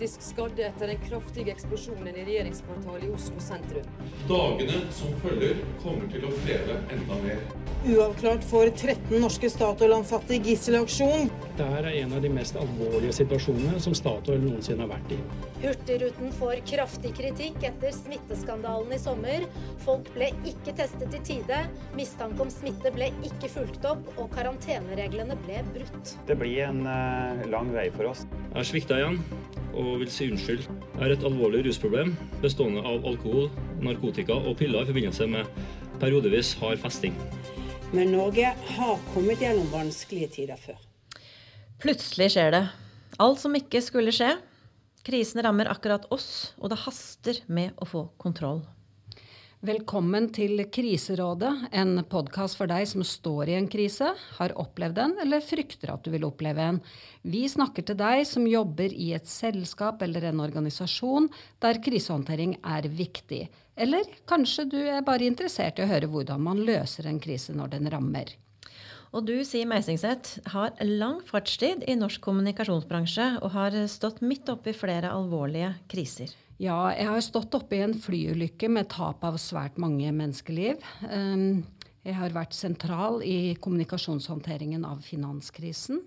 kritisk skadde etter den kraftige eksplosjonen i regjeringskvartalet i Oslo sentrum. Dagene som følger, kommer til å kreve enda mer. Uavklart for 13 norske Statoil-ansatte i gisselaksjon. Dette er en av de mest alvorlige situasjonene som Statoil noensinne har vært i. Hurtigruten får kraftig kritikk etter smitteskandalen i sommer. Folk ble ikke testet i tide, mistanke om smitte ble ikke fulgt opp, og karantenereglene ble brutt. Det blir en uh, lang vei for oss. Jeg har svikta igjen og vil si unnskyld. Jeg har et alvorlig rusproblem bestående av alkohol, narkotika og piller i forbindelse med periodevis hard festing. Men Norge har kommet gjennom vanskelige tider før. Plutselig skjer det. Alt som ikke skulle skje. Krisen rammer akkurat oss, og det haster med å få kontroll. Velkommen til Kriserådet, en podkast for deg som står i en krise, har opplevd en eller frykter at du vil oppleve en. Vi snakker til deg som jobber i et selskap eller en organisasjon der krisehåndtering er viktig. Eller kanskje du er bare interessert i å høre hvordan man løser en krise når den rammer. Og du, Siv Meisingseth, har lang fartstid i norsk kommunikasjonsbransje og har stått midt oppe i flere alvorlige kriser. Ja, jeg har stått oppe i en flyulykke med tap av svært mange menneskeliv. Ehm, jeg har vært sentral i kommunikasjonshåndteringen av finanskrisen.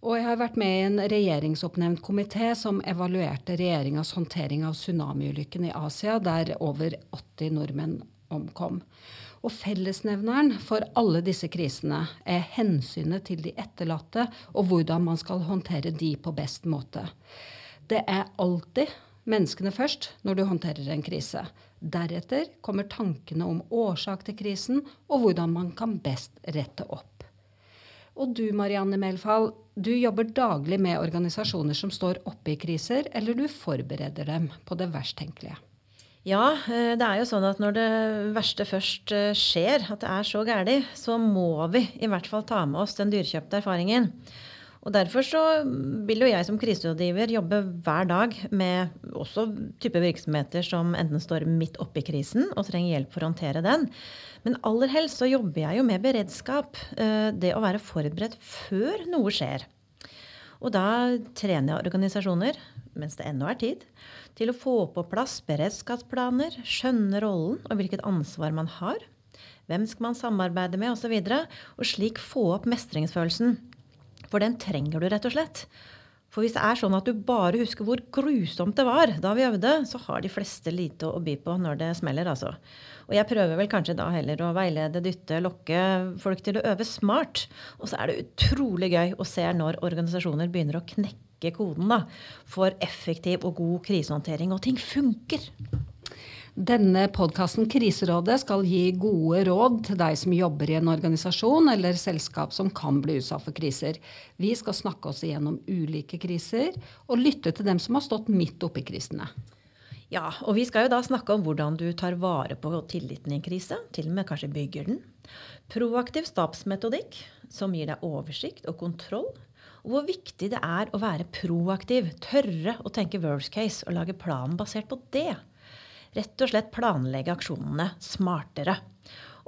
Og jeg har vært med i en regjeringsoppnevnt komité som evaluerte regjeringas håndtering av tsunamiulykken i Asia, der over 80 nordmenn omkom. Og fellesnevneren for alle disse krisene er hensynet til de etterlatte og hvordan man skal håndtere de på best måte. Det er alltid menneskene først når du håndterer en krise. Deretter kommer tankene om årsak til krisen og hvordan man kan best rette opp. Og du Marianne Melfall, du jobber daglig med organisasjoner som står oppe i kriser, eller du forbereder dem på det verst tenkelige? Ja, eh, det er jo sånn at når det verste først eh, skjer, at det er så gæli, så må vi i hvert fall ta med oss den dyrkjøpte erfaringen. Og Derfor så vil jo jeg som kriserådgiver jobbe hver dag med også type virksomheter som enten står midt oppe i krisen og trenger hjelp for å håndtere den. Men aller helst så jobber jeg jo med beredskap. Eh, det å være forberedt før noe skjer. Og da trener jeg organisasjoner, mens det ennå er tid, til å få på plass beredskapsplaner, skjønne rollen og hvilket ansvar man har. Hvem skal man samarbeide med, osv. Og, så og slik få opp mestringsfølelsen for den trenger du rett og slett. For hvis det er sånn at du bare husker hvor grusomt det var da vi øvde, så har de fleste lite å by på når det smeller, altså. Og jeg prøver vel kanskje da heller å veilede, dytte, lokke folk til å øve smart. Og så er det utrolig gøy å se når organisasjoner begynner å knekke koden da, for effektiv og god krisehåndtering, og ting funker. Denne podkasten Kriserådet skal gi gode råd til deg som jobber i en organisasjon eller selskap som kan bli utsatt for kriser. Vi skal snakke oss igjennom ulike kriser og lytte til dem som har stått midt oppi krisene. Ja, og vi skal jo da snakke om hvordan du tar vare på tilliten i en krise. Til og med kanskje bygger den. Proaktiv stabsmetodikk, som gir deg oversikt og kontroll. Og hvor viktig det er å være proaktiv. Tørre å tenke worst case og lage planen basert på det rett og slett planlegge aksjonene smartere.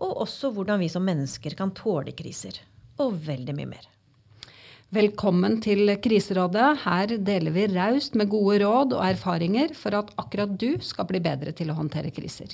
Og også hvordan vi som mennesker kan tåle kriser. Og veldig mye mer. Velkommen til Kriserådet. Her deler vi raust med gode råd og erfaringer for at akkurat du skal bli bedre til å håndtere kriser.